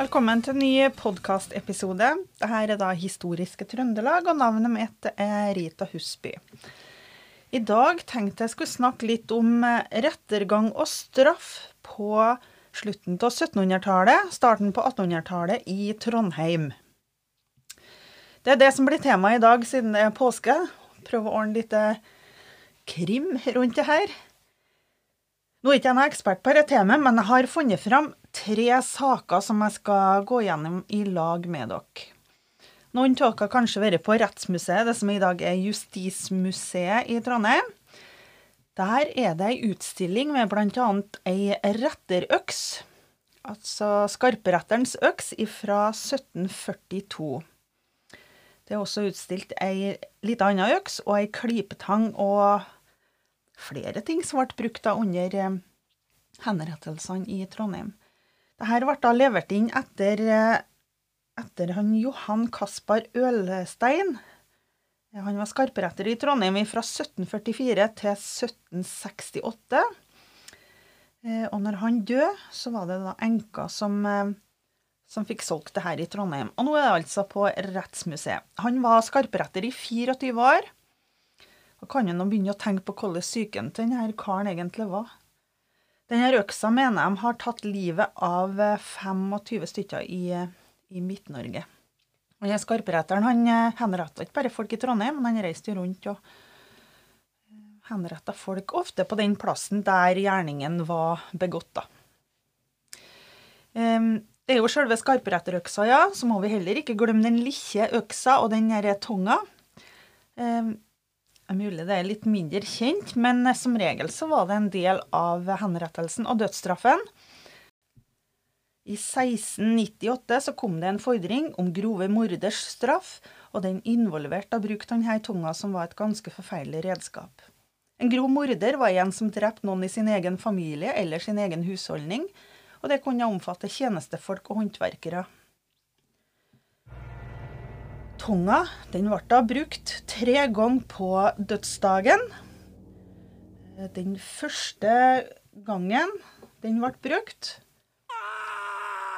Velkommen til en ny podkastepisode. Dette er da Historiske Trøndelag, og navnet mitt er Rita Husby. I dag tenkte jeg skulle snakke litt om rettergang og straff på slutten av 1700-tallet, starten på 1800-tallet i Trondheim. Det er det som blir tema i dag siden det er påske. Prøve å ordne litt eh, krim rundt det her. Nå er ikke jeg ekspert på dette temaet, men jeg har funnet fram tre saker som jeg skal gå gjennom i lag med dere. Noen av dere har kanskje vært på Rettsmuseet, det som i dag er Justismuseet i Trondheim. Der er det ei utstilling med bl.a. ei retterøks, altså skarperetterens øks fra 1742. Det er også utstilt ei lita anna øks og ei klypetang og flere ting som ble brukt under henrettelsene i Trondheim. Dette ble da levert inn etter, eh, etter han Johan Kaspar Ølstein. Han var skarperetter i Trondheim fra 1744 til 1768. Eh, og når han døde, så var det da enka som som fikk solgt det her i Trondheim. Og nå er det altså på Rettsmuseet. Han var skarpretter i 24 år. Og kan nå begynne å tenke på hvordan psyken til denne karen egentlig var. Denne øksa mener de har tatt livet av 25 stykker i, i Midt-Norge. Denne Skarpretteren han eh, henretta ikke bare folk i Trondheim, men han reiste rundt og eh, henretta folk, ofte på den plassen der gjerningen var begått. da. Um, det er jo selve skarperetterøksa, ja. Så må vi heller ikke glemme den lille øksa og den derre tunga. Eh, er mulig det er litt mindre kjent, men som regel så var det en del av henrettelsen og dødsstraffen. I 1698 så kom det en fordring om grove morders straff, og den involverte å bruke denne tunga, som var et ganske forferdelig redskap. En grov morder var en som drepte noen i sin egen familie eller sin egen husholdning, og det kunne omfatte tjenestefolk og håndverkere. Tunga den ble da brukt tre ganger på dødsdagen. Den første gangen den ble brukt,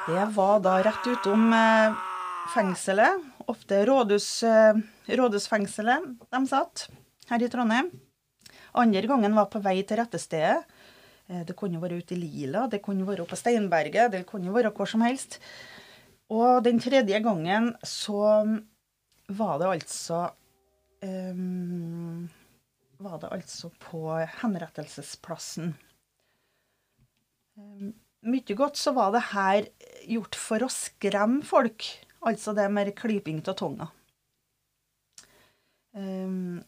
det var da rett utom eh, fengselet. Ofte rådhus, eh, rådhusfengselet de satt her i Trondheim. Andre gangen var på vei til rettestedet. Eh, det kunne være ute i Lila, det kunne være på Steinberget, det kunne være hvor som helst. Og den tredje gangen så var det altså um, Var det altså på henrettelsesplassen. Um, mye godt så var det her gjort for å skremme folk. Altså det med klyping av tunga. Um,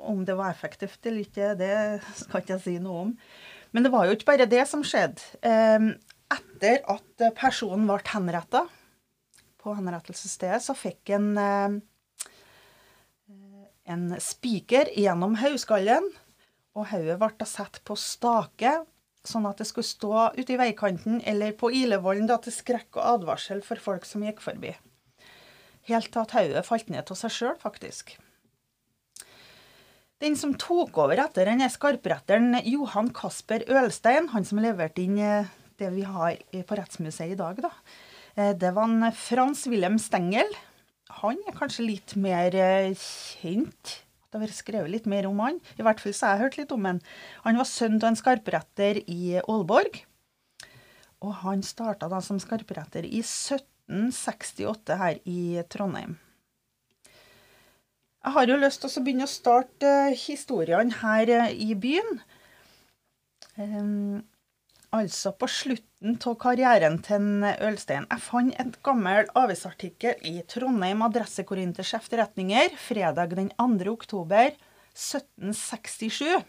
om det var effektivt eller ikke, det skal ikke jeg si noe om. Men det var jo ikke bare det som skjedde. Um, etter at personen ble henretta på henrettelsesstedet, så fikk en eh, en spiker gjennom hodedskallen, og hodet ble da satt på stake, sånn at det skulle stå ute i veikanten eller på Ilevollen til skrekk og advarsel for folk som gikk forbi. Helt til at hodet falt ned av seg sjøl, faktisk. Den som tok over etter den er skarpretteren Johan Kasper Ølstein, han som leverte inn eh, det vi har på Rettsmuseet i dag, da. Eh, det var en Frans Wilhelm Stengel. Han er kanskje litt mer eh, kjent. Det har vært skrevet litt mer om han. I hvert fall så har jeg hørt litt om han. Han var sønn av en skarpretter i Aalborg. Og han starta da som skarpretter i 1768 her i Trondheim. Jeg har jo lyst til å begynne å starte uh, historiene her i byen. Altså på slutten av karrieren til Ølstein. Jeg fant et gammel avisartikkel i Trondheim Adressekorinters efterretninger fredag den 2. oktober 1767.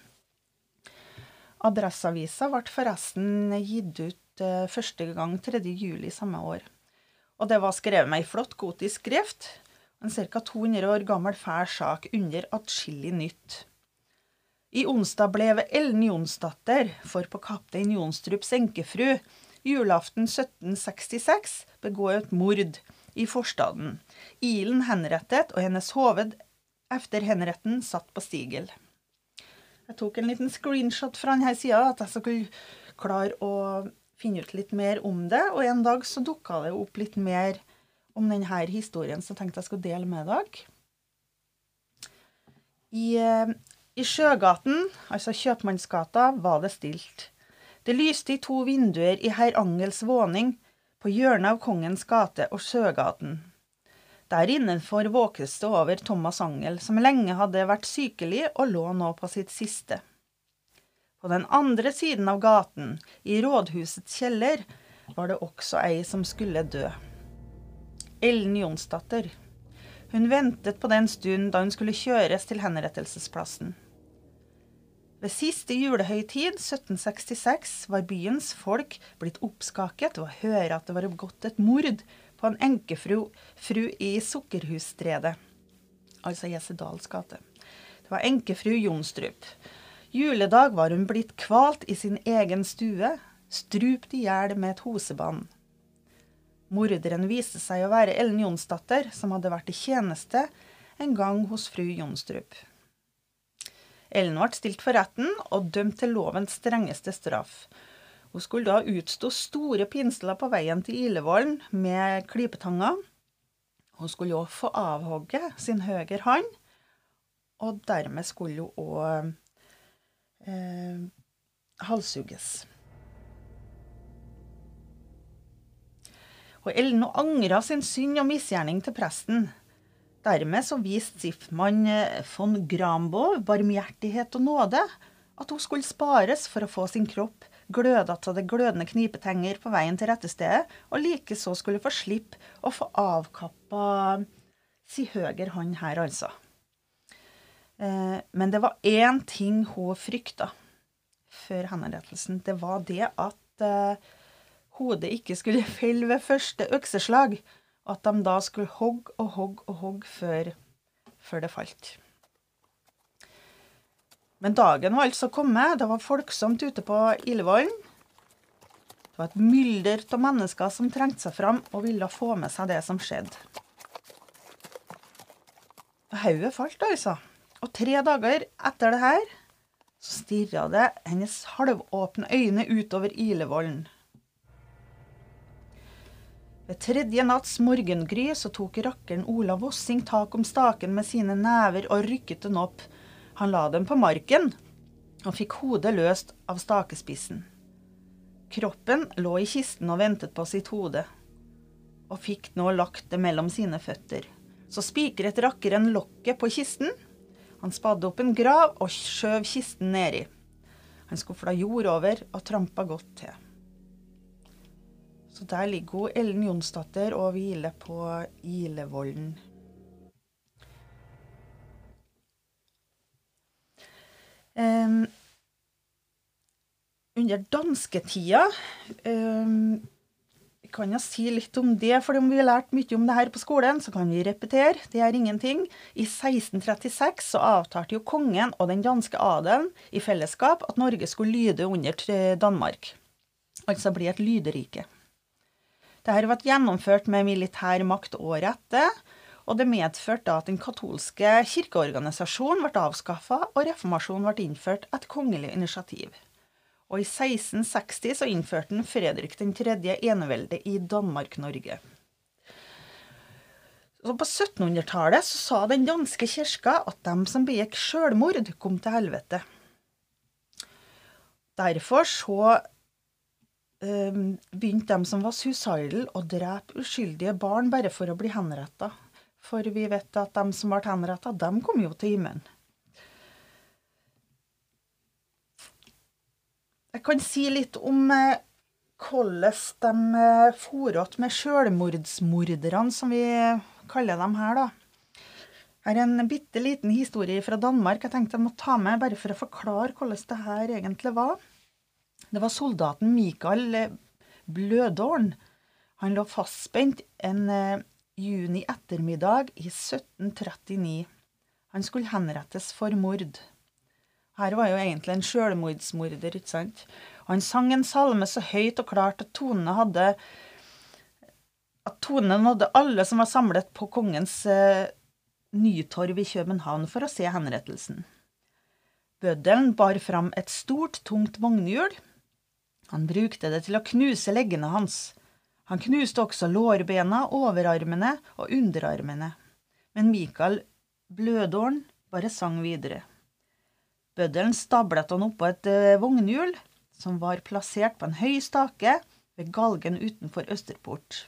Adresseavisa ble forresten gitt ut uh, første gang 3. juli samme år. Og det var skrevet med ei flott gotisk skrift. En ca. 200 år gammel fæl sak under atskillig nytt. I onsdag ble Ellen Jonsdatter, for på kaptein Jonstrups enkefru, julaften 1766 begået et mord i forstaden. Ilen henrettet, og hennes hoved etter henretten satt på stigel. Jeg tok en liten screenshot fra denne sida, at jeg skulle klare å finne ut litt mer om det. Og en dag så dukka det opp litt mer om denne historien, så jeg tenkte jeg skulle dele med dere. I, eh, I Sjøgaten, altså Kjøpmannsgata, var det stilt. Det lyste i to vinduer i herr Angels våning på hjørnet av Kongens gate og Sjøgaten. Der innenfor våkes det over Thomas Angel, som lenge hadde vært sykelig og lå nå på sitt siste. På den andre siden av gaten, i rådhusets kjeller, var det også ei som skulle dø. Ellen Jonsdatter. Hun ventet på den stund da hun skulle kjøres til henrettelsesplassen. Ved siste julehøytid, 1766, var byens folk blitt oppskaket ved å høre at det var begått et mord på en enkefru fru i Sukkerhusstredet, altså Jesedals gate. Det var enkefru Jonstrup. Juledag var hun blitt kvalt i sin egen stue, strupt i hjel med et hosebånd. Morderen viste seg å være Ellen Jonsdatter, som hadde vært i tjeneste en gang hos fru Jonstrup. Ellen ble stilt for retten og dømt til lovens strengeste straff. Hun skulle da utstå store pinsler på veien til Ilevollen med klypetanger. Hun skulle òg få avhogge sin høyre hånd, og dermed skulle hun òg eh, halshugges. Og Ellen angra sin synd og misgjerning til presten. Dermed så viste stiftmann eh, von Grambo barmhjertighet og nåde, at hun skulle spares for å få sin kropp gløda av det glødende knipetenger på veien til rettestedet, og likeså skulle få slippe å få avkappa si høyre hånd her, altså. Eh, men det var én ting hun frykta før henrettelsen. Det var det at eh, hodet ikke skulle felle ved første økseslag. At de da skulle hogge og hogge og hogge før, før det falt. Men dagen var altså kommet. Det var folksomt ute på Ildvollen. Det var et mylder av mennesker som trengte seg fram og ville få med seg det som skjedde. Hodet falt, altså. Og tre dager etter det her så stirra det hennes halvåpne øyne utover Ilevollen. Ved tredje natts morgengry så tok rakkeren Ola Vossing tak om staken med sine never og rykket den opp han la dem på marken og fikk hodet løst av stakespissen. Kroppen lå i kisten og ventet på sitt hode, og fikk nå lagt det mellom sine føtter. Så spikret rakkeren lokket på kisten. Han spadde opp en grav og skjøv kisten nedi. Han skufla jord over og trampa godt til. Så der ligger hun, Ellen Jonsdatter og hviler på Ilevollen. Um, under dansketida um, Vi kan jo si litt om det, for om vi har lært mye om det her på skolen, så kan vi repetere. Det er ingenting. I 1636 så avtalte jo kongen og den danske adelen i fellesskap at Norge skulle lyde under Danmark. Altså bli et lyderike. Dette ble gjennomført med militær makt året etter og det medførte at den katolske kirkeorganisasjonen ble avskaffa, og reformasjonen ble innført etter kongelig initiativ. Og i 1660 så innførte den Fredrik 3. eneveldet i Danmark-Norge. Så På 1700-tallet så sa den danske kirka at de som begikk sjølmord, kom til helvete. Derfor så um, begynte de som var suicidal, å drepe uskyldige barn bare for å bli henretta. For vi vet at de som ble henretta, de kom jo til himmelen. Jeg kan si litt om eh, hvordan de eh, for att med sjølmordsmorderne, som vi kaller dem her, da. Her er en bitte liten historie fra Danmark jeg tenkte jeg må ta med, bare for å forklare hvordan det her egentlig var. Det var soldaten Mikael eh, Han lå fastspent en juni ettermiddag i 1739. Han skulle henrettes for mord. Her var jo egentlig en sjølmordsmorder, ikke sant? Han sang en salme så høyt og klart at tonene hadde at tonen nådde alle som var samlet på kongens eh, Nytorv i København for å se henrettelsen. Bøddelen bar fram et stort, tungt vognhjul. Han brukte det til å knuse leggene hans. Han knuste også lårbena, overarmene og underarmene. Men Mikael Blødåren bare sang videre. Bøddelen stablet han oppå et eh, vognhjul som var plassert på en høy stake ved galgen utenfor Østerport.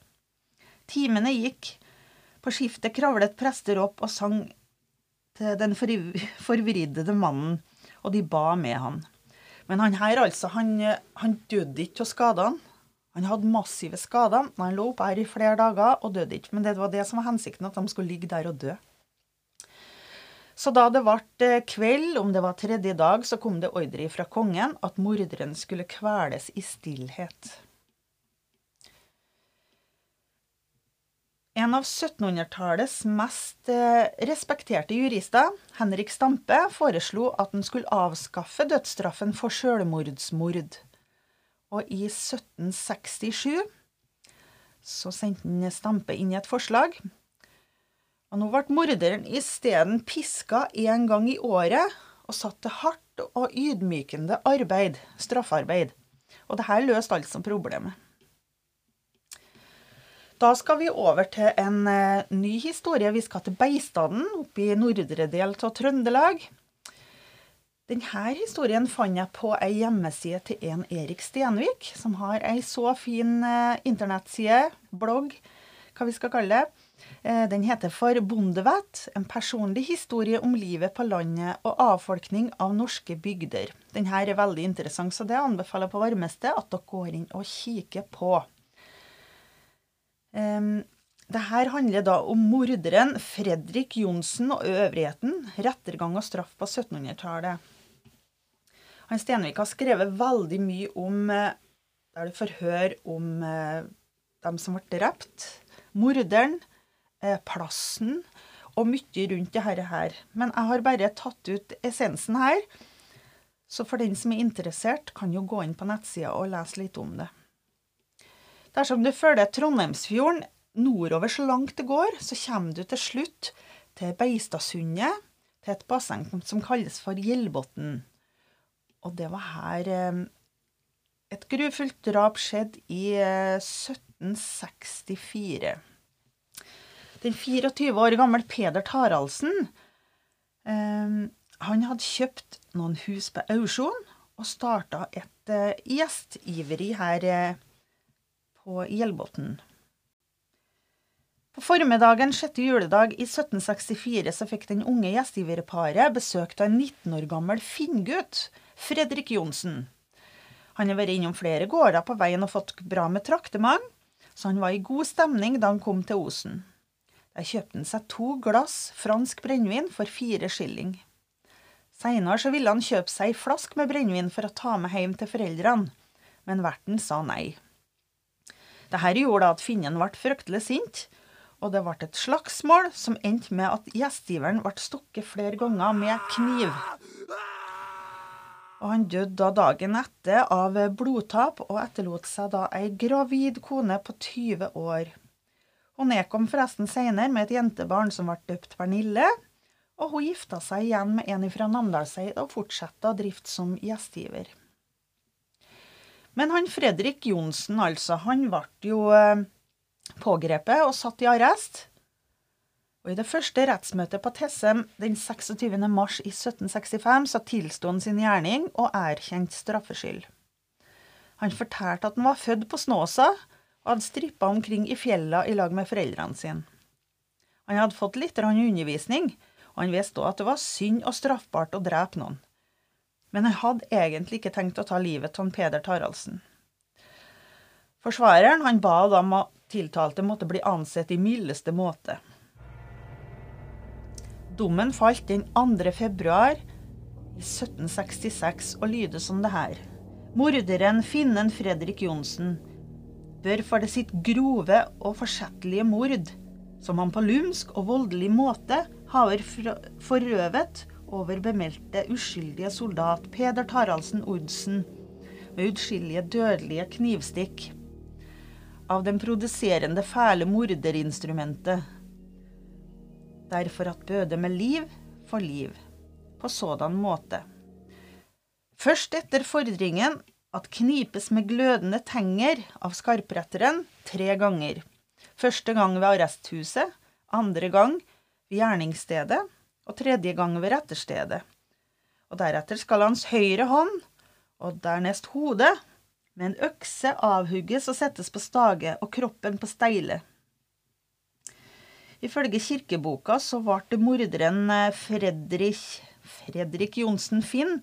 Timene gikk. På skiftet kravlet prester opp og sang til den forvridde mannen, og de ba med han. Men han her, altså, han, han døde ikke av skadene. Han hadde massive skader. Han lå oppe her i flere dager og døde ikke. Men det var det som var hensikten, at de skulle ligge der og dø. Så da det ble eh, kveld, om det var tredje dag, så kom det ordre fra kongen at morderen skulle kveles i stillhet. En av 1700-tallets mest eh, respekterte jurister, Henrik Stampe, foreslo at en skulle avskaffe dødsstraffen for selvmordsmord. Og i 1767 så sendte Stampe inn et forslag og nå ble morderen isteden piska én gang i året og satt til hardt og ydmykende arbeid, straffarbeid. Og dette løste altså problemet. Da skal vi over til en uh, ny historie. Vi skal til Beistaden, oppe i nordre del av Trøndelag. Denne historien fant jeg på ei hjemmeside til en Erik Stenvik, som har ei så fin uh, internettside, blogg, hva vi skal kalle det Eh, den heter For bondevett. En personlig historie om livet på landet og avfolkning av norske bygder. Denne er veldig interessant, så det anbefaler jeg på varmeste at dere går inn og kikker på. Um, det her handler da om morderen Fredrik Johnsen og øvrigheten, rettergang og straff på 1700-tallet. Han Stenvik har skrevet veldig mye om eh, der du får høre om eh, dem som ble drept, morderen, Eh, plassen og mye rundt dette her. Men jeg har bare tatt ut essensen her. Så for den som er interessert, kan jo gå inn på nettsida og lese litt om det. Dersom du følger Trondheimsfjorden nordover så langt det går, så kommer du til slutt til Beistadsundet, til et basseng som kalles for Gjellbotn. Og det var her eh, et grufullt drap skjedde i 1764. Eh, den 24 år gamle Peder Taraldsen eh, han hadde kjøpt noen hus på auksjon og starta et gjestgiveri her på Gjelbotn. På formiddagen sjette juledag i 1764 så fikk den unge gjestgiverparet besøk av en 19 år gammel finngutt, Fredrik Johnsen. Han har vært innom flere gårder på veien og fått bra med traktement, så han var i god stemning da han kom til Osen. Der kjøpte han seg to glass fransk brennevin for fire skilling. Seinere ville han kjøpe seg ei flaske med brennevin for å ta med hjem til foreldrene, men verten sa nei. Dette gjorde at finnen ble fryktelig sint, og det ble et slagsmål som endte med at gjestgiveren ble stukket flere ganger med kniv. Og han døde da dagen etter av blodtap, og etterlot seg da ei gravid kone på 20 år. Hun nedkom forresten seinere med et jentebarn som ble døpt Pernille, og hun gifta seg igjen med en fra Namdalseid og fortsatte å drifte som gjestgiver. Men han Fredrik Johnsen, altså, han ble jo eh, pågrepet og satt i arrest. Og I det første rettsmøtet på Tessem den 26. mars i 1765 så tilsto han sin gjerning og erkjente straffskyld. Han fortalte at han var født på Snåsa, og hadde strippa omkring i fjella i lag med foreldrene sine. Han hadde fått litt undervisning, og han visste òg at det var synd og straffbart å drepe noen. Men jeg hadde egentlig ikke tenkt å ta livet av Peder Taraldsen. Forsvareren han ba da om at tiltalte måtte bli ansett i mildeste måte. Dommen falt den 2. februar i 1766 og lyder som det her. Morderen finnen Fredrik Johnsen bør for det sitt grove og forsettlige mord, som han på lumsk og voldelig måte har forøvet over bemeldte uskyldige soldat Peder Taraldsen Odsen med utskillige dødelige knivstikk. Av den produserende fæle morderinstrumentet. Derfor at bøde med liv for liv, på sådan måte. Først etter fordringen at knipes med glødende tenger av skarpretteren tre ganger. Første gang ved arresthuset, andre gang ved gjerningsstedet og tredje gang ved retterstedet. Og deretter skal hans høyre hånd, og dernest hodet, med en økse avhugges og settes på stage og kroppen på steile. Ifølge kirkeboka så ble morderen eh, Fredrik, Fredrik Johnsen Finn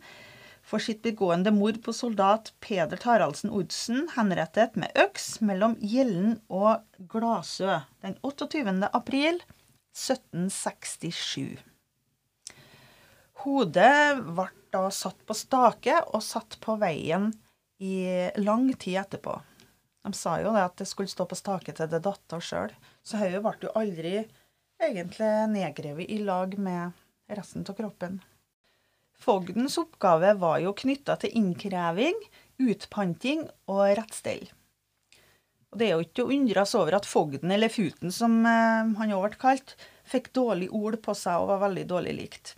for sitt begående mord på soldat Peder Taraldsen Odsen henrettet med øks mellom Gjellen og Glasø den 28. april 1767. Hodet ble da satt på stake og satt på veien i lang tid etterpå. De sa jo det at det skulle stå på stake til det datt av sjøl. Så hodet ble jo aldri egentlig nedgrevet i lag med resten av kroppen. Fogdens oppgave var jo knytta til innkreving, utpanting og rettstell. Og Det er jo ikke å undres over at fogden, eller futen som eh, han òg ble kalt, fikk dårlig ord på seg og var veldig dårlig likt.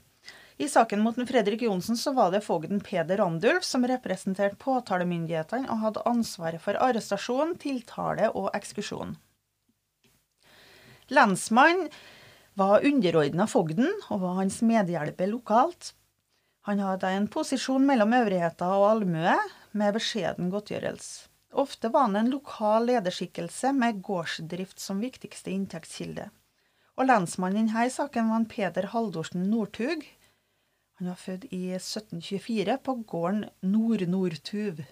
I saken mot Fredrik Johnsen var det fogden Peder Randulf som representerte påtalemyndighetene og hadde ansvaret for arrestasjon, tiltale og ekskursjon. Lensmannen var underordna fogden og var hans medhjelper lokalt. Han hadde en posisjon mellom øvrigheta og allmue, med beskjeden godtgjørelse. Ofte var han en lokal lederskikkelse med gårdsdrift som viktigste inntektskilde. Og lensmannen i denne saken var en Peder Haldorsen Northug. Han var født i 1724 på gården Nord-Nordtuv.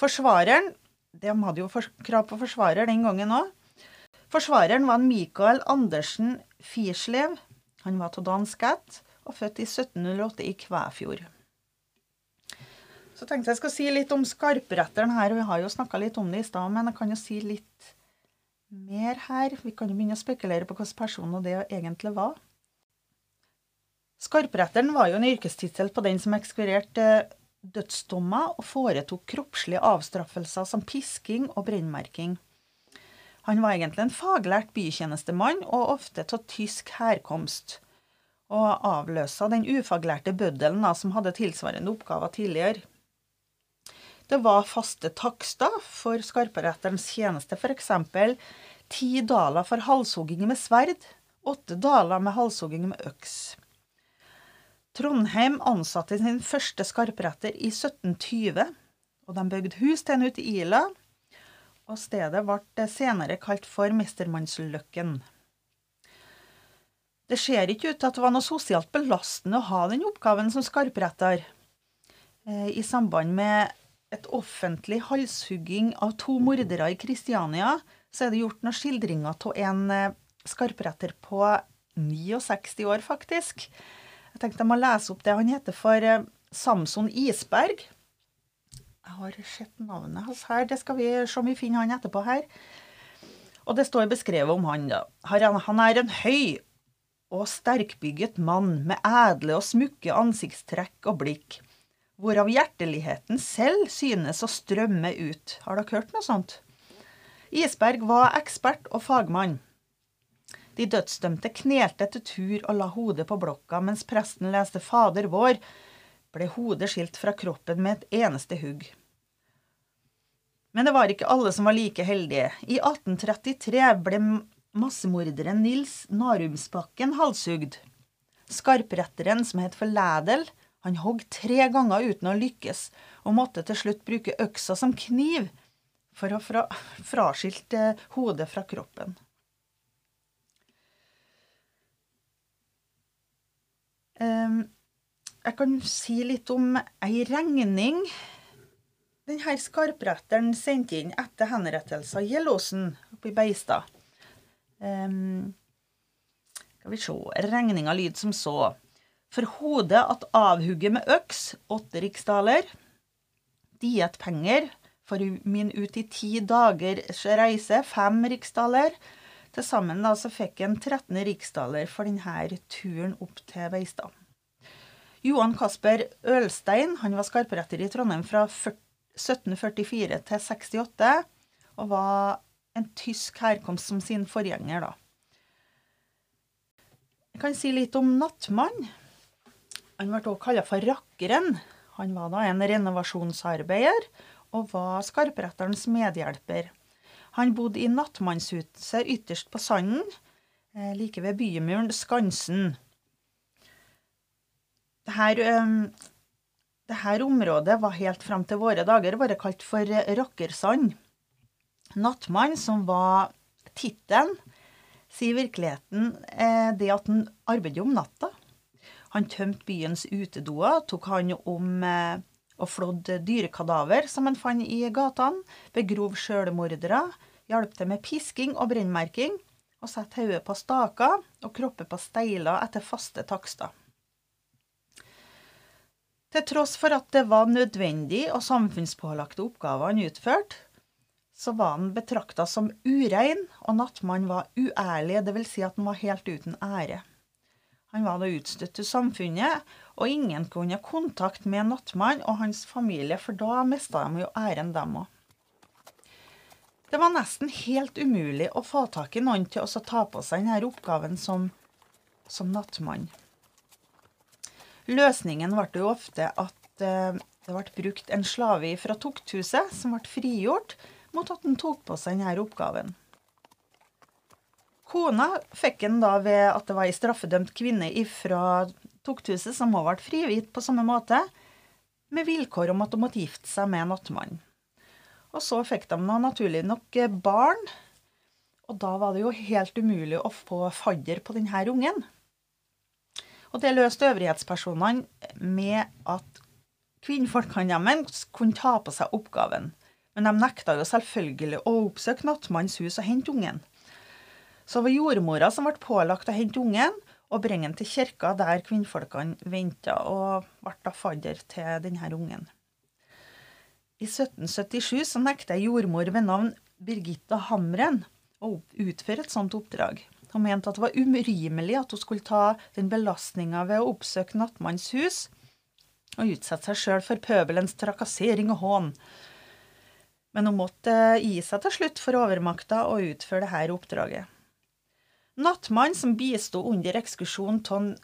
Forsvareren De hadde jo krav på forsvarer den gangen òg. Forsvareren var Mikael Andersen Firslev. Han var av dansk ett og født i 1708 i Kvæfjord. Så tenkte jeg skal si litt om skarpretteren her. Vi har jo snakka litt om det i stad, men jeg kan jo si litt mer her. Vi kan jo begynne å spekulere på hvilken person det egentlig var. Skarpretteren var jo en yrkestittel på den som ekskvirerte dødsdommer og foretok kroppslige avstraffelser som pisking og brennmerking. Han var egentlig en faglært bytjenestemann, og ofte av tysk herkomst og avløsa den ufaglærte bøddelen som hadde tilsvarende oppgaver tidligere. Det var faste takster for skarperetterens tjeneste, f.eks. ti daler for halshogging med sverd, åtte daler med halshogging med øks. Trondheim ansatte sin første skarpretter i 1720, og de bygde hus til han ute i Ila, og stedet ble senere kalt for Mestermannsløkken. Det ser ikke ut til at det var noe sosialt belastende å ha den oppgaven som skarpretter. Eh, I samband med et offentlig halshugging av to mordere i Kristiania, så er det gjort noen skildringer av en eh, skarpretter på 69 år, faktisk. Jeg tenkte jeg må lese opp det. Han heter for eh, Samson Isberg. Jeg har sett navnet hans her. Det skal vi se om vi finner han etterpå her. Og det står beskrevet om han, da. Han er en høy og sterkbygget mann med edle og smukke ansiktstrekk og blikk, hvorav hjerteligheten selv synes å strømme ut. Har dere hørt noe sånt? Isberg var ekspert og fagmann. De dødsdømte knelte etter tur og la hodet på blokka mens presten leste Fader vår, ble hodet skilt fra kroppen med et eneste hugg. Men det var ikke alle som var like heldige. I 1833 ble massemorderen Nils Narumsbakken halshugd. Skarpretteren, som het for Lædel, han hogg tre ganger uten å lykkes, og måtte til slutt bruke øksa som kniv for å fra, fraskilte hodet fra kroppen. Jeg kan si litt om ei regning denne skarpretteren sendte inn etter henrettelsen av Gjellåsen oppe i Beistad. Um, skal vi se Regninga lyd som så. For hodet at avhugget med øks, åtte riksdaler. Diettpenger for min ut i ti dagers reise, fem riksdaler. Til sammen da, så fikk han 13 riksdaler for denne turen opp til Veistad. Johan Kasper Ølstein han var skarpretter i Trondheim fra 1744 til 68, og var en tysk herkomst som sin forgjenger, da. Jeg kan si litt om Nattmann. Han ble også kalt for Rakkeren. Han var da en renovasjonsarbeider og var skarpretterens medhjelper. Han bodde i nattmannshuset ytterst på Sanden, eh, like ved bymuren Skansen. Dette, dette området var helt fram til våre dager vært kalt for Rakkersand. Nattmann, som var tittelen, sier virkeligheten eh, det at han arbeidet om natta. Han tømte byens utedoer, tok hånd om eh, og flådd dyrekadaver som han fant i gatene, begrov sjølmordere, hjalp til med pisking og brennmerking, og satte hodet på staker og kroppen på steiler etter faste takster. Til tross for at det var nødvendig og samfunnspålagte oppgaver han utførte, så var han betrakta som urein, og nattmannen var uærlig, dvs. Si at han var helt uten ære. Han var da utstøtt til samfunnet, og ingen kunne ha kontakt med Nattmann og hans familie, for da mista de jo æren, dem òg. Det var nesten helt umulig å få tak i noen til å ta på seg denne oppgaven som, som nattmann. Løsningen ble jo ofte at eh, det ble brukt en slave fra tukthuset som ble frigjort mot at han tok på seg denne oppgaven. Kona fikk han da ved at det var ei straffedømt kvinne fra tukthuset som òg ble frigitt på samme måte, med vilkår om at hun måtte gifte seg med nattmannen. Og så fikk de nå naturlig nok barn, og da var det jo helt umulig å få fadder på denne ungen. Og det løste øvrighetspersonene med at kvinnfolkene deres kunne ta på seg oppgaven. Men de nekta jo selvfølgelig å oppsøke nattmannens hus og hente ungen. Så det var jordmora som ble pålagt å hente ungen og bringe den til kirka der kvinnfolkene venta, og ble da fadder til denne ungen. I 1777 så nekta ei jordmor ved navn Birgitta Hamren å utføre et sånt oppdrag. Hun mente at det var urimelig at hun skulle ta den belastninga ved å oppsøke nattmannens hus og utsette seg sjøl for pøbelens trakassering og hån. Men hun måtte gi seg til slutt for overmakta og utføre dette oppdraget. Nattmannen som bisto under ekskursjonen av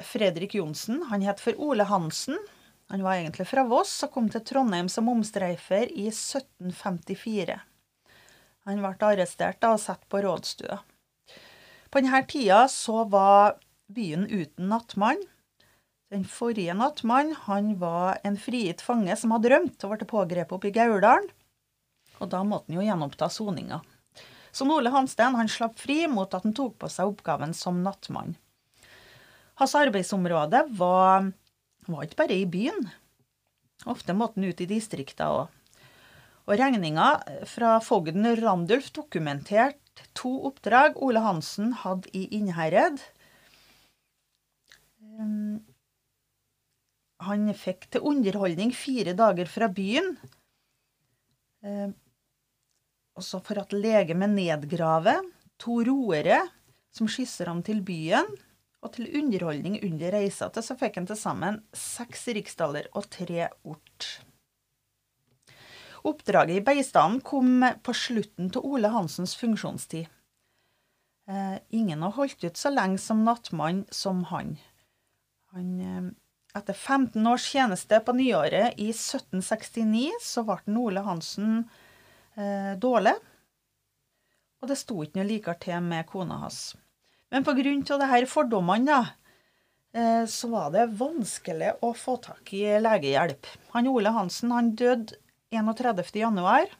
Fredrik Johnsen, han het for Ole Hansen. Han var egentlig fra Voss og kom til Trondheim som omstreifer i 1754. Han ble arrestert og satt på rådstua. På denne tida så var byen uten nattmann. Den forrige nattmannen han var en frigitt fange som hadde rømt og ble pågrepet oppe i Gauldalen. Og da måtte han jo gjenoppta soninga. Så Ole Hansten han slapp fri mot at han tok på seg oppgaven som nattmann. Hans arbeidsområde var, var ikke bare i byen. Ofte måtte han ut i distrikta òg. Og regninga fra fogden Randulf dokumenterte to oppdrag Ole Hansen hadde i Innherred. Ehm, han fikk til underholdning fire dager fra byen. Også for at legemet nedgraver to roere som skisser ham til byen, og til underholdning under reisa til, så fikk han til sammen seks riksdaler og tre ort. Oppdraget i Beistanden kom på slutten av Ole Hansens funksjonstid. Eh, ingen har holdt ut så lenge som nattmann som han. han eh, etter 15 års tjeneste på nyåret i 1769 så ble Ole Hansen eh, dårlig. Og det sto ikke noe likere til med kona hans. Men pga. disse fordommene da, eh, så var det vanskelig å få tak i legehjelp. Han Ole Hansen han døde 31.1.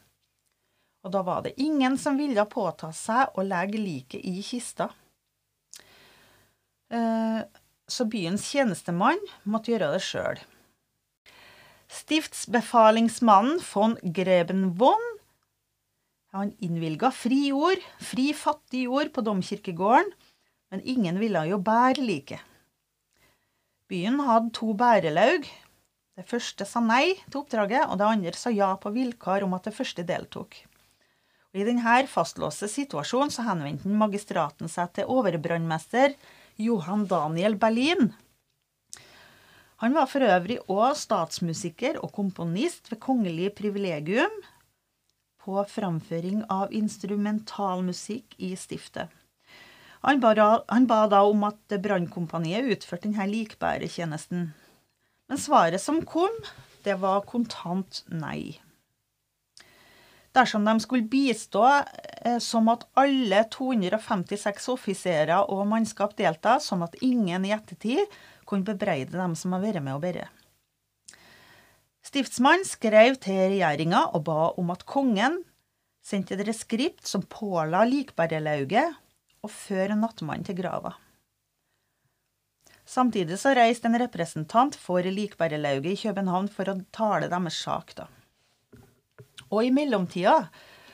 Og da var det ingen som ville påta seg å legge liket i kista. Eh, så byens tjenestemann måtte gjøre det sjøl. Stiftsbefalingsmannen von Grebenvon han innvilga fri jord, fri fattig jord på domkirkegården, men ingen ville jo bære like. Byen hadde to bærelaug. Det første sa nei til oppdraget, og det andre sa ja på vilkår om at det første deltok. Og I denne fastlåste situasjonen så henvendte magistraten seg til overbrannmester Johan Daniel Berlin. Han var for øvrig òg statsmusiker og komponist ved kongelig privilegium, på framføring av instrumentalmusikk i stiftet. Han ba, da om at brannkompaniet utførte denne likbæretjenesten. Men svaret som kom, det var kontant nei. Dersom de skulle bistå eh, som at alle 256 offiserer og mannskap delta, sånn at ingen i ettertid kunne bebreide dem som har vært med å bære. Stiftsmannen skrev til regjeringa og ba om at kongen sendte et reskript som påla likbærelauget å føre nattmannen til grava. Samtidig så reiste en representant for Likbærelauget i København for å tale deres sak. da. Og i mellomtida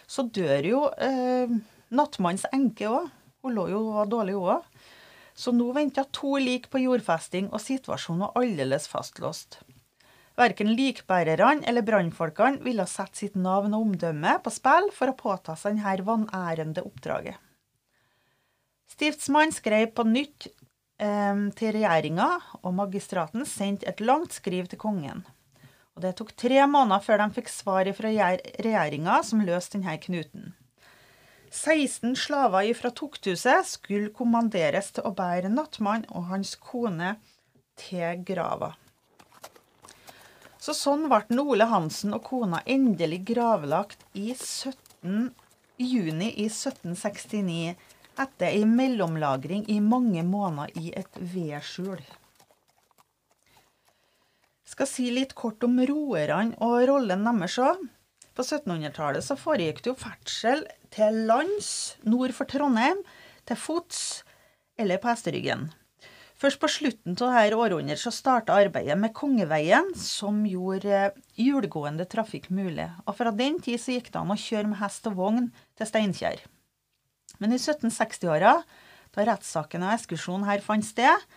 så dør jo eh, nattmannens enke òg. Hun lå jo og var dårlig, hun òg. Så nå venta to lik på jordfesting, og situasjonen var aldeles fastlåst. Verken likbærerne eller brannfolkene ville sette sitt navn og omdømme på spill for å påta seg dette vanærende oppdraget. Stiftsmannen skrev på nytt eh, til regjeringa, og magistraten sendte et langt skriv til kongen. Og Det tok tre måneder før de fikk svar fra regjeringa som løste denne knuten. 16 slaver fra Tukthuset skulle kommanderes til å bære nattmann og hans kone til grava. Så sånn ble Ole Hansen og kona endelig gravlagt i 17, juni i 1769 etter ei mellomlagring i mange måneder i et vedskjul skal si litt kort om roerne og rollen deres òg. På 1700-tallet så foregikk det jo ferdsel til lands nord for Trondheim, til fots eller på hesteryggen. Først på slutten av dette århundret så starta arbeidet med Kongeveien, som gjorde hjulgående trafikk mulig. Og fra den tid så gikk det an å kjøre med hest og vogn til Steinkjer. Men i 1760-åra, da rettssaken og ekskursjonen her fant sted,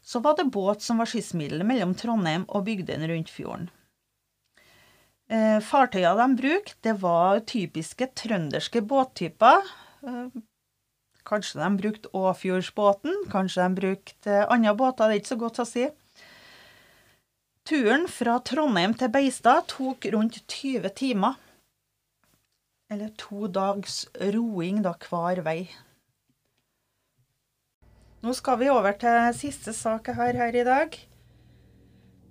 så var det båt som var skyssmiddelet mellom Trondheim og bygdene rundt fjorden. Eh, fartøyene de brukte, var typiske trønderske båttyper. Eh, kanskje de brukte Åfjordsbåten, kanskje de brukte andre båter, det er ikke så godt å si. Turen fra Trondheim til Beistad tok rundt 20 timer. Eller to dags roing da hver vei. Nå skal vi over til siste sak jeg har her i dag.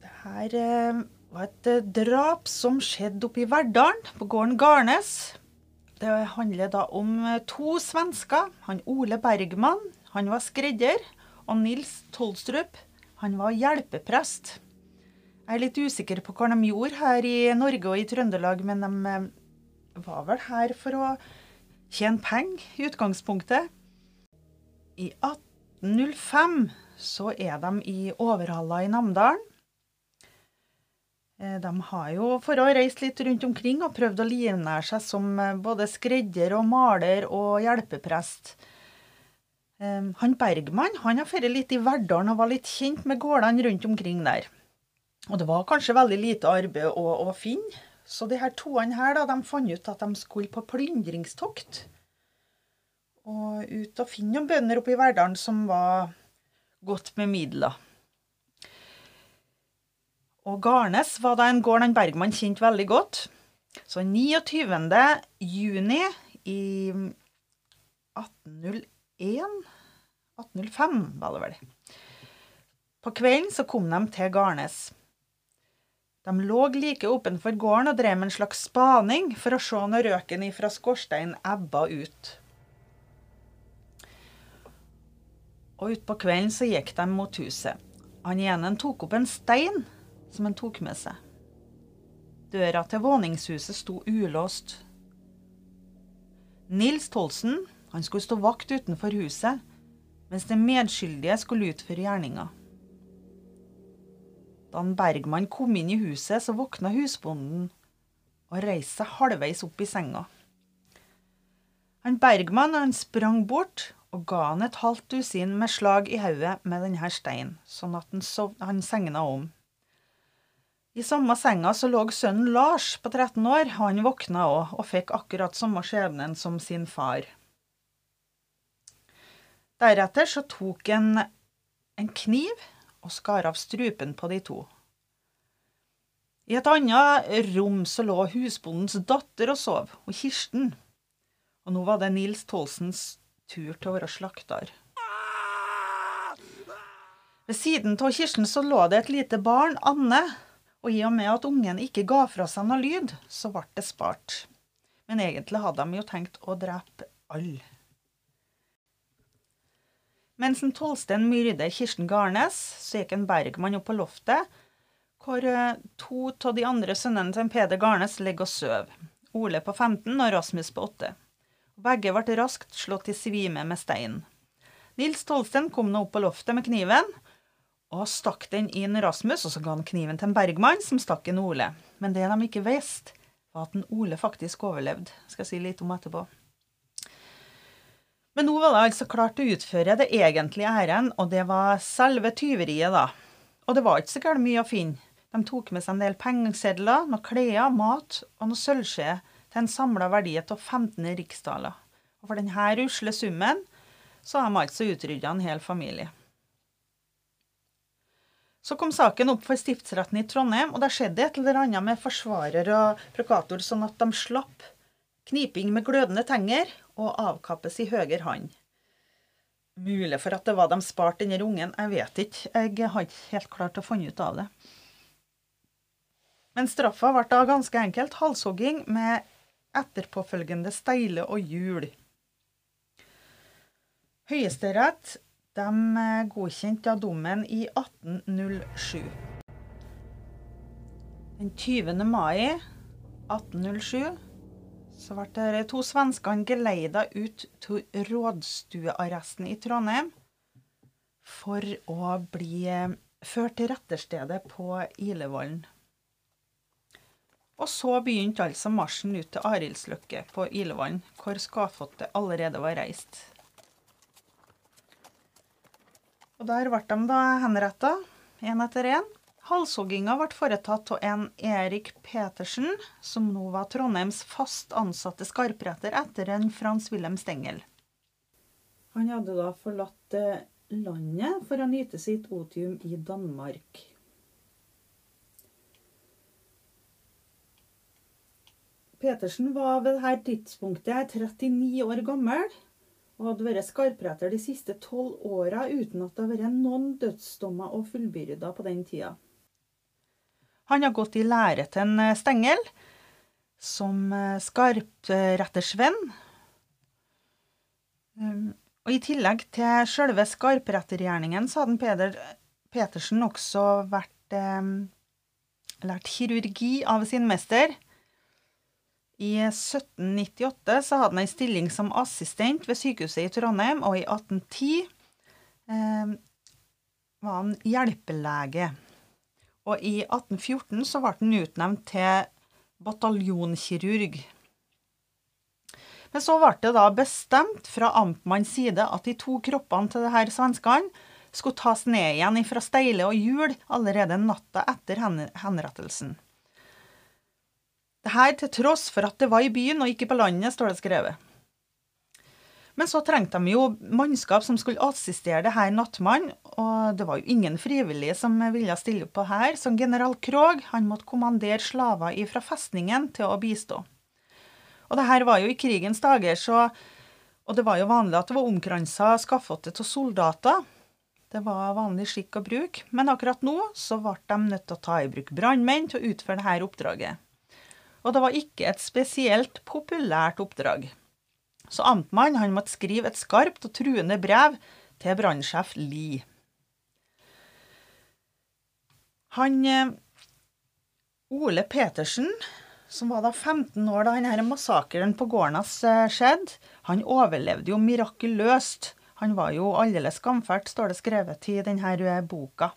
Dette her var et eh, drap som skjedde oppe i Verdalen, på gården Garnes. Det handler da om eh, to svensker. Han Ole Bergman, han var skredder. Og Nils Tolstrup, han var hjelpeprest. Jeg er litt usikker på hva de gjorde her i Norge og i Trøndelag, men de var vel her for å tjene penger i utgangspunktet. I 1805 så er de i Overhalla i Namdalen. Eh, de har jo for å reise litt rundt omkring og prøvd å livnære seg som eh, både skredder og maler og hjelpeprest. Eh, han Bergman han har vært litt i Verdalen og var litt kjent med gårdene rundt omkring der. Og det var kanskje veldig lite arbeid å, å finne, så de her toene her da, de fant ut at de skulle på plyndringstokt og ut og finne noen bønder oppe i Verdalen som var godt med midler. Og Garnes var da en gård han Bergman kjente veldig godt. Så 29. juni i 1801 1805 var det vel. På kvelden så kom de til Garnes. De lå like ovenfor gården og drev med en slags spaning for å se når røken fra skorsteinen ebba ut. Og utpå kvelden så gikk de mot huset. Han ene tok opp en stein som han tok med seg. Døra til våningshuset sto ulåst. Nils Tolsen han skulle stå vakt utenfor huset, mens den medskyldige skulle utføre gjerninga. Da Bergman kom inn i huset, så våkna husbonden og reiste seg halvveis opp i senga. Han Bergman han sprang bort og ga han et halvt dusin med slag i hodet med denne steinen, sånn at han, sov, han segna om. I samme senga så lå sønnen Lars på 13 år, han våkna òg og fikk akkurat samme skjebnen som sin far. Deretter så tok han en kniv og skar av strupen på de to. I et annet rom så lå husbondens datter og sov, og Kirsten. Og nå var det Nils Tolsens tur til å være slakter. Ved siden av Kirsten så lå det et lite barn, Anne, og i og med at ungen ikke ga fra seg noe lyd, så ble det spart. Men egentlig hadde de jo tenkt å drepe alle. Mens en Tolsten myrder Kirsten Garnes, så gikk en Bergmann opp på loftet, hvor eh, to av de andre sønnene til Peder Garnes ligger og sover. Ole på 15 og Rasmus på 8. Begge ble raskt slått i svime med stein. Nils Tolsten kom nå opp på loftet med kniven og stakk den inn Rasmus, og så ga han kniven til en Bergmann, som stakk en Ole. Men det de ikke visste, var at en Ole faktisk overlevde. Skal jeg si litt om etterpå. Men nå var det altså klart å utføre det egentlige æren, og det var selve tyveriet, da. Og det var ikke så gærent mye å finne. De tok med seg en del pengesedler, noen klær, mat og noe sølvskje til en samla verdi av 15 riksdaler. Og for denne usle summen så har de altså utrydda en hel familie. Så kom saken opp for stiftsretten i Trondheim, og det skjedde et eller annet med forsvarer og prokator, sånn at de slapp kniping med glødende tenger og avkappes i høyre hånd. Mulig for at det var de sparte denne ungen, jeg vet ikke. Jeg har ikke helt klart å finne ut av det. Men straffa ble da ganske enkelt halshogging med etterpåfølgende steile og hjul. Høyesterett de godkjente dommen i 1807. Den 20. mai 1807 så ble de to svenskene geleida ut til rådstuearresten i Trondheim for å bli eh, ført til retterstedet på Ilevollen. Og så begynte altså marsjen ut til Arildslykke på Ilevollen, hvor Skafottet allerede var reist. Og der ble de da henretta, én etter én. Halshogginga ble foretatt av en Erik Petersen, som nå var Trondheims fast ansatte skarpretter etter en Frans Wilhelm Stengel. Han hadde da forlatt eh, landet for å nyte sitt otium i Danmark. Petersen var ved dette tidspunktet 39 år gammel og hadde vært skarpretter de siste tolv åra uten at det har vært noen dødsdommer og fullbyrda på den tida. Han har gått i lære til en eh, Stengel som eh, skarprettersvenn. Um, og I tillegg til sjølve skarprettergjerningen så hadde Peder Petersen også vært eh, lært kirurgi av sin mester. I 1798 så hadde han en stilling som assistent ved sykehuset i Trondheim, og i 1810 eh, var han hjelpelege. Og i 1814 så ble han utnevnt til bataljonkirurg. Men så ble det da bestemt fra amtmannens side at de to kroppene til disse svenskene skulle tas ned igjen fra Steile og Hjul allerede natta etter henrettelsen. Dette til tross for at det var i byen og ikke på landet, står det skrevet. Men så trengte de jo mannskap som skulle assistere det her nattmannen, og det var jo ingen frivillige som ville stille opp på her, så general Krog han måtte kommandere slaver fra festningen til å bistå. Og det her var jo i krigens dager, så Og det var jo vanlig at det var omkransa skafottet av soldater. Det var vanlig skikk og bruk, men akkurat nå så ble de nødt til å ta i bruk brannmenn til å utføre dette oppdraget. Og det var ikke et spesielt populært oppdrag. Så amtmannen måtte skrive et skarpt og truende brev til brannsjef Lie. Han eh, Ole Petersen, som var da 15 år da denne massakren på gården eh, skjedde, han overlevde jo mirakuløst. Han var jo aldeles skamfælt, står det skrevet i denne eh, boka.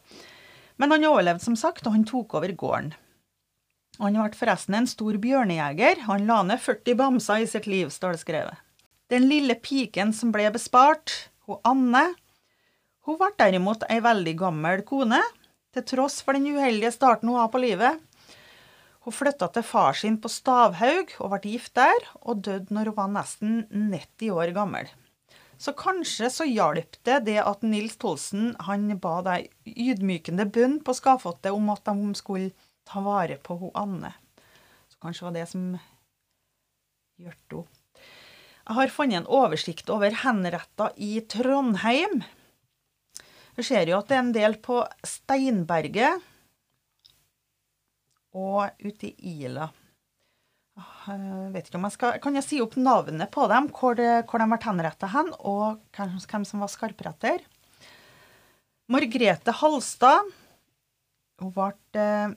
Men han overlevde som sagt, og han tok over gården. Han ble forresten en stor bjørnejeger. Han la ned 40 bamser i sitt liv, står det skrevet. Den lille piken som ble bespart, hun Anne, hun ble derimot ei veldig gammel kone, til tross for den uheldige starten hun har på livet. Hun flytta til far sin på Stavhaug og ble gift der, og døde når hun var nesten 90 år gammel. Så kanskje så hjalp det det at Nils Tolsen han ba ei ydmykende bønn på Skafottet om at de skulle ta vare på hun Anne. Så kanskje var det som hjalp henne. Jeg har funnet en oversikt over henretta i Trondheim. Vi ser jo at det er en del på Steinberget og ute i Ila. Jeg ah, vet ikke om jeg skal, Kan jeg si opp navnet på dem, hvor, det, hvor de ble henrettet hen, og hvem som var skarpretter? Margrete Halstad hun ble eh,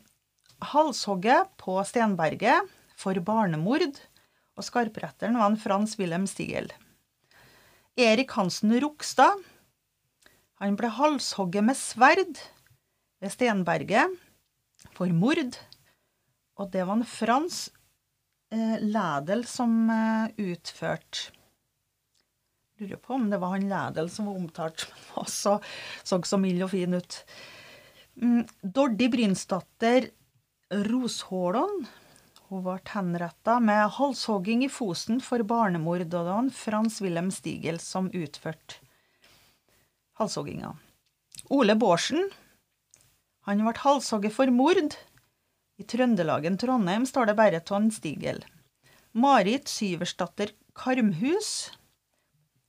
halshogget på Stenberget for barnemord, og skarpretteren var en Frans Wilhelm Stigel. Erik Hansen Rokstad han ble halshogget med sverd ved Stenberget for mord, og det var en Frans eh, Lædel som eh, utførte Lurer på om det var han Lædel som var omtalt, men også så så mild og fin ut. Mm, Dordi Brynsdatter Roshålon hun ble henretta med halshogging i Fosen for barnemord, og det var Frans Wilhelm Stigel som utførte halshogginga. Ole Bårdsen han ble halshogget for mord. I Trøndelagen Trondheim står det bare av Stigel. Marit Syversdatter Karmhus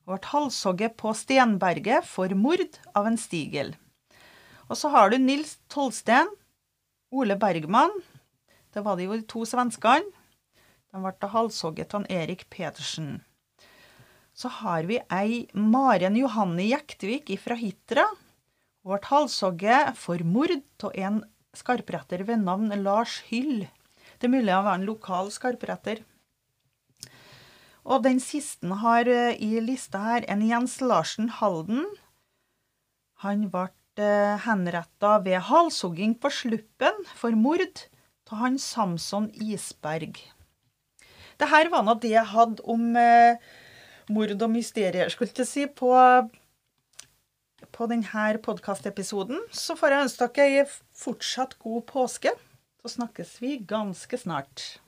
ble halshogget på Stenberget for mord av en Stigel. Og så har du Nils Tolsten, Ole Bergman. Det var de jo de to svenskene. De ble halshogget av Erik Pedersen. Så har vi ei Maren Johanne Jektvik fra Hitra. Hun ble halshogget for mord av en skarpretter ved navn Lars Hyll. Det er mulig han var en lokal skarpretter. Og den siste har eh, i lista her en Jens Larsen Halden. Han ble henretta ved halshogging på Sluppen for mord av han Samson Isberg. Det her var nå det jeg hadde om eh, mord og mysterier, skulle jeg si, på, på denne podkastepisoden. Så får jeg ønske dere fortsatt god påske. Så snakkes vi ganske snart.